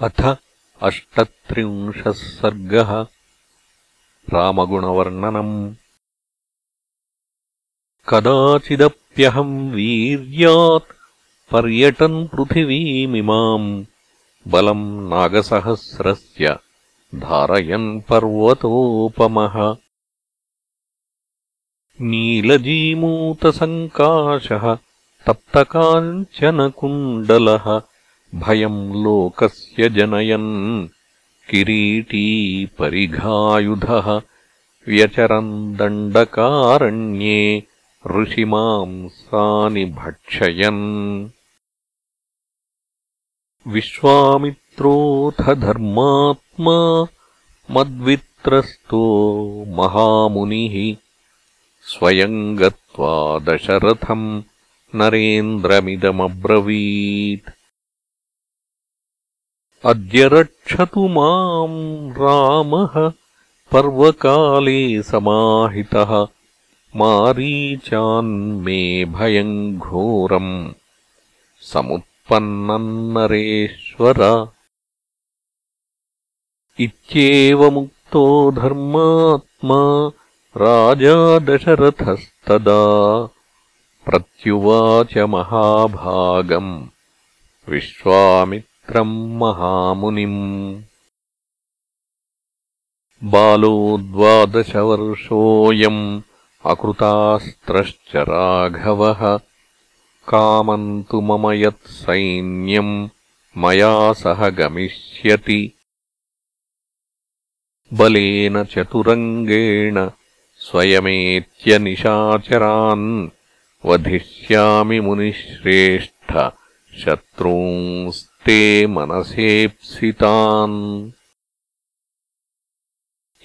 अथ अष्टत्रिंशः सर्गः रामगुणवर्णनम्। कदाचिदप्यहम् वीर्यात् पर्यटन् पृथिवीमिमाम् बलम् नागसहस्रस्य धारयन् पर्वतोपमः। नीलजीमूतसङ्काशः तप्तकाञ्चनकुण्डलः भयम् लोकस्य जनयन् किरीटी परिघायुधः व्यचरन् दण्डकारण्ये ऋषिमांसानि भक्षयन्। विश्वामित्रोऽथ धर्मात्मा मद्वित्रस्तो महामुनिः स्वयम् गत्वा दशरथम् नरेन्द्रमिदमब्रवीत् अद्य रक्षतु माम् रामः पर्वकाले समाहितः। मारीचान्मे भयम् घोरम्। समुत्पन्नम् नरेश्वर। इत्येवमुक्तो धर्मात्मा राजा दशरथस्तदा। प्रत्युवाच महाभागम्। विश्वामित् महामुनिम् बालो द्वादशवर्षोऽयम् अकृतास्त्रश्च राघवः। कामम् तु मम यत्सैन्यम् मया सह गमिष्यति। बलेन चतुरङ्गेण स्वयमेत्यनिशाचरान् वधिष्यामि मुनिश्रेष्ठ शत्रूंस् ते मनसेप्सितान्।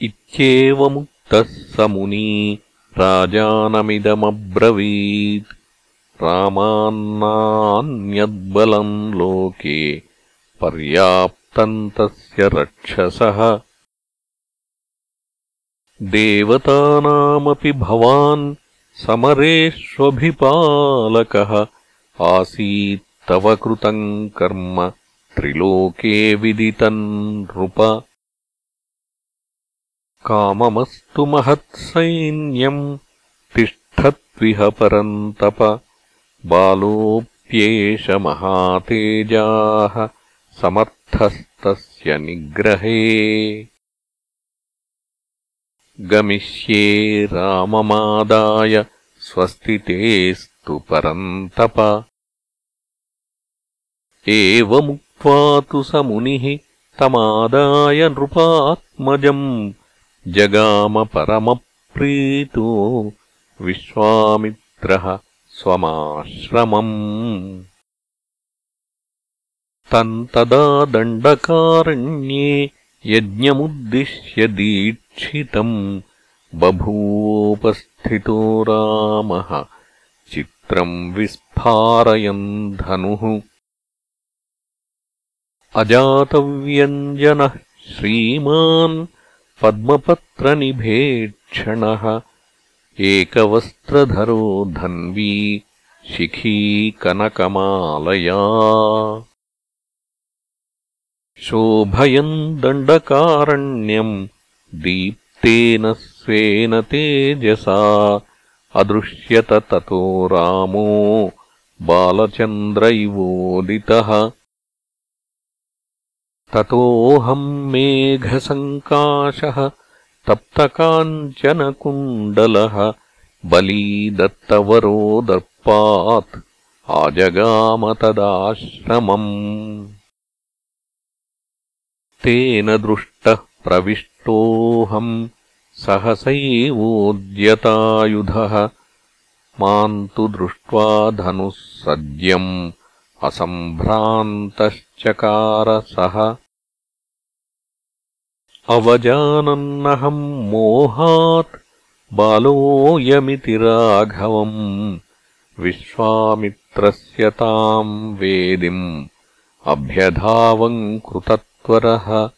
इत्येवमुक्तः स मुनी राजानमिदमब्रवीत्। रामान्नान्यद्बलम् लोके पर्याप्तम् तस्य रक्षसः। देवतानामपि भवान् समरेष्वभिपालकः आसीत् तव कृतम् कर्म त्रिलोके विदितम् नृप। काममस्तु महत्सैन्यम् तिष्ठत्विह परन्तप। बालोऽप्येष महातेजाः समर्थस्तस्य निग्रहे। गमिष्ये राममादाय स्वस्तितेस्तु परन्तप एवमुक्त्वा तु स मुनिः तमादाय नृपात्मजम् जगामपरमप्रीतो विश्वामित्रः स्वमाश्रमम्। तम् तदा दण्डकारण्ये यज्ञमुद्दिश्य दीक्षितम्। बभूवोपस्थितो रामः चित्रम् विस्फारयन् धनुः अजातव्यञ्जनः श्रीमान् पद्मपत्रनिभेक्षणः। एकवस्त्रधरो धन्वी शिखी कनकमालया। शोभयन् दण्डकारण्यम् दीप्तेन स्वेन तेजसा। अदृश्यत ततो रामो बालचन्द्र इवोदितः ततोऽहम् मेघसङ्काशः तप्तकाञ्चनकुण्डलः बली दत्तवरो दर्पात् आजगाम तदाश्रमम्। तेन दृष्टः प्रविष्टोऽहम् सहसैवोद्यतायुधः माम् तु दृष्ट्वा धनुः सद्यम् असम्भ्रान्तश्चकारसः अवजानन्नहम् मोहात् बालोऽयमिति राघवम् विश्वामित्रस्य ताम् वेदिम् अभ्यधावम् कृतत्वरः।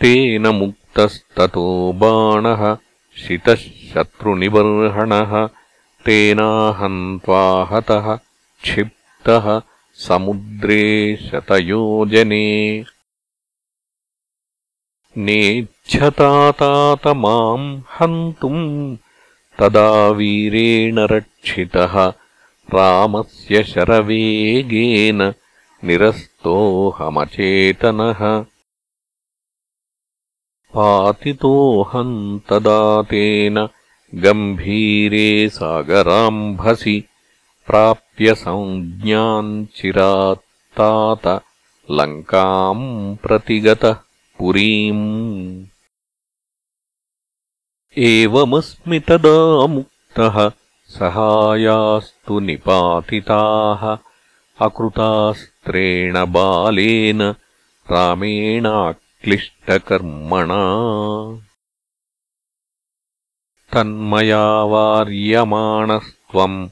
तेन मुक्तस्ततो बाणः शितः शत्रुनिबर्हणः तेनाहन्त्वाहतः क्षिप्तः समुद्रे शतयोजने। नेच्छतात माम् हन्तुम् तदा वीरेण रक्षितः रामस्य शरवेगेन निरस्तोऽहमचेतनः पातितोऽहम् तदा तेन गम्भीरे सागराम्भसि प्राप्य संज्ञाम् चिरात्तात लङ्काम् प्रतिगतः पुरीम्। एवमस्मि तदा मुक्तः सहायास्तु निपातिताः अकृतास्त्रेण बालेन रामेणाक्लिष्टकर्मणा। तन्मया वार्यमाणस्त्वम्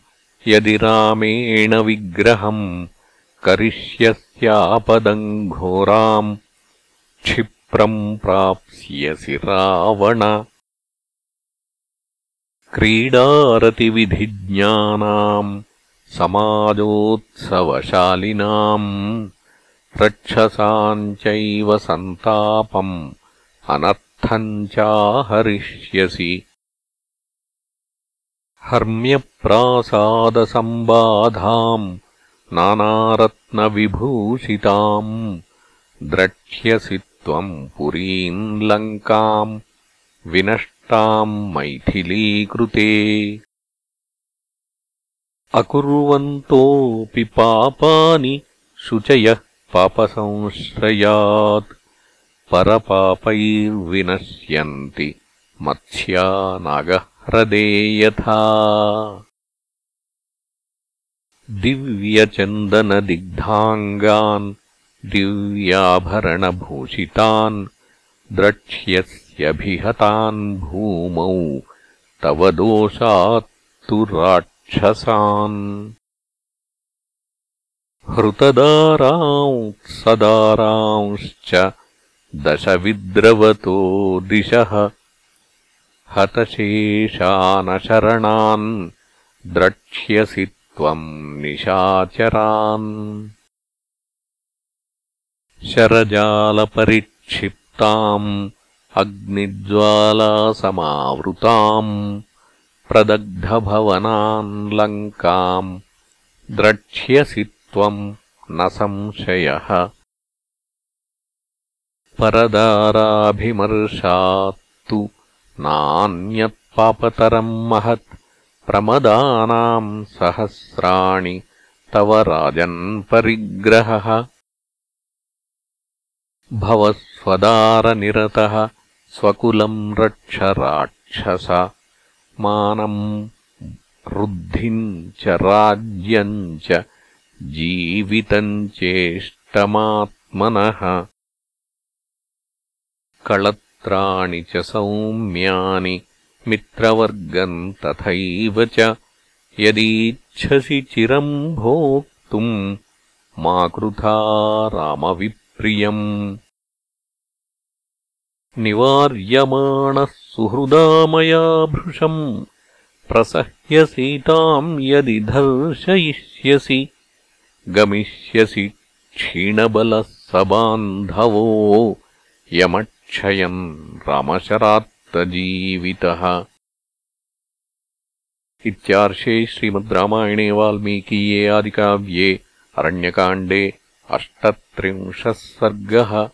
यदि रामेण विग्रहम् करिष्यस्यापदम् घोराम् क्षिप्रम् प्राप्स्यसि रावण। क्रीडारतिविधिज्ञानाम् समाजोत्सवशालिनाम् रक्षसाम् चैव सन्तापम् अनर्थम् चाहरिष्यसि हर्म्यप्रासादसम्बाधाम् नानारत्नविभूषिताम् द्रक्ष्यसि त्वम् पुरीम् लङ्काम् विनष्टाम् मैथिलीकृते। अकुर्वन्तोऽपि पापानि शुचयः पापसंश्रयात् परपापैर्विनश्यन्ति मत्स्या नागह्रदे यथा। दिव्यचन्दनदिग्धाङ्गान् दिव्याभरणभूषितान् द्रक्ष्यस्यभिहतान् भूमौ तव दोषात्तु राक्षसान्। हृतदारांसदारांश्च दशविद्रवतो दिशः हतशेषानशरणान् द्रक्ष्यसि त्वम् निशाचरान्। शरजालपरिक्षिप्ताम् अग्निज्वालासमावृताम् प्रदग्धभवनान् लङ्काम् द्रक्ष्यसि त्वम् न संशयः। परदाराभिमर्शात्तु नान्यत्पापतरम् महत् प्रमदानाम् सहस्राणि तव राजन्परिग्रहः भवस्वदारनिरतः स्वकुलम् रक्ष राक्षस। मानम् वृद्धिम् च राज्यम् च जीवितम् चेष्टमात्मनः कळत्राणि च सौम्यानि मित्रवर्गम् तथैव च। यदीच्छसि चिरम् भोक्तुम् मा कृथा रामविप्रियम्। निवार्यमाणः सुहृदामया भृशम् प्रसह्यसीताम् यदि दर्शयिष्यसि गमिष्यसि क्षीणबलः स बान्धवो यमक्षयम् रामशरात्तजीवितः। इत्यार्षे श्रीमद् रामायणे वाल्मीकीये आदिकाव्ये अरण्यकाण्डे अष्टत्रिंशः सर्गः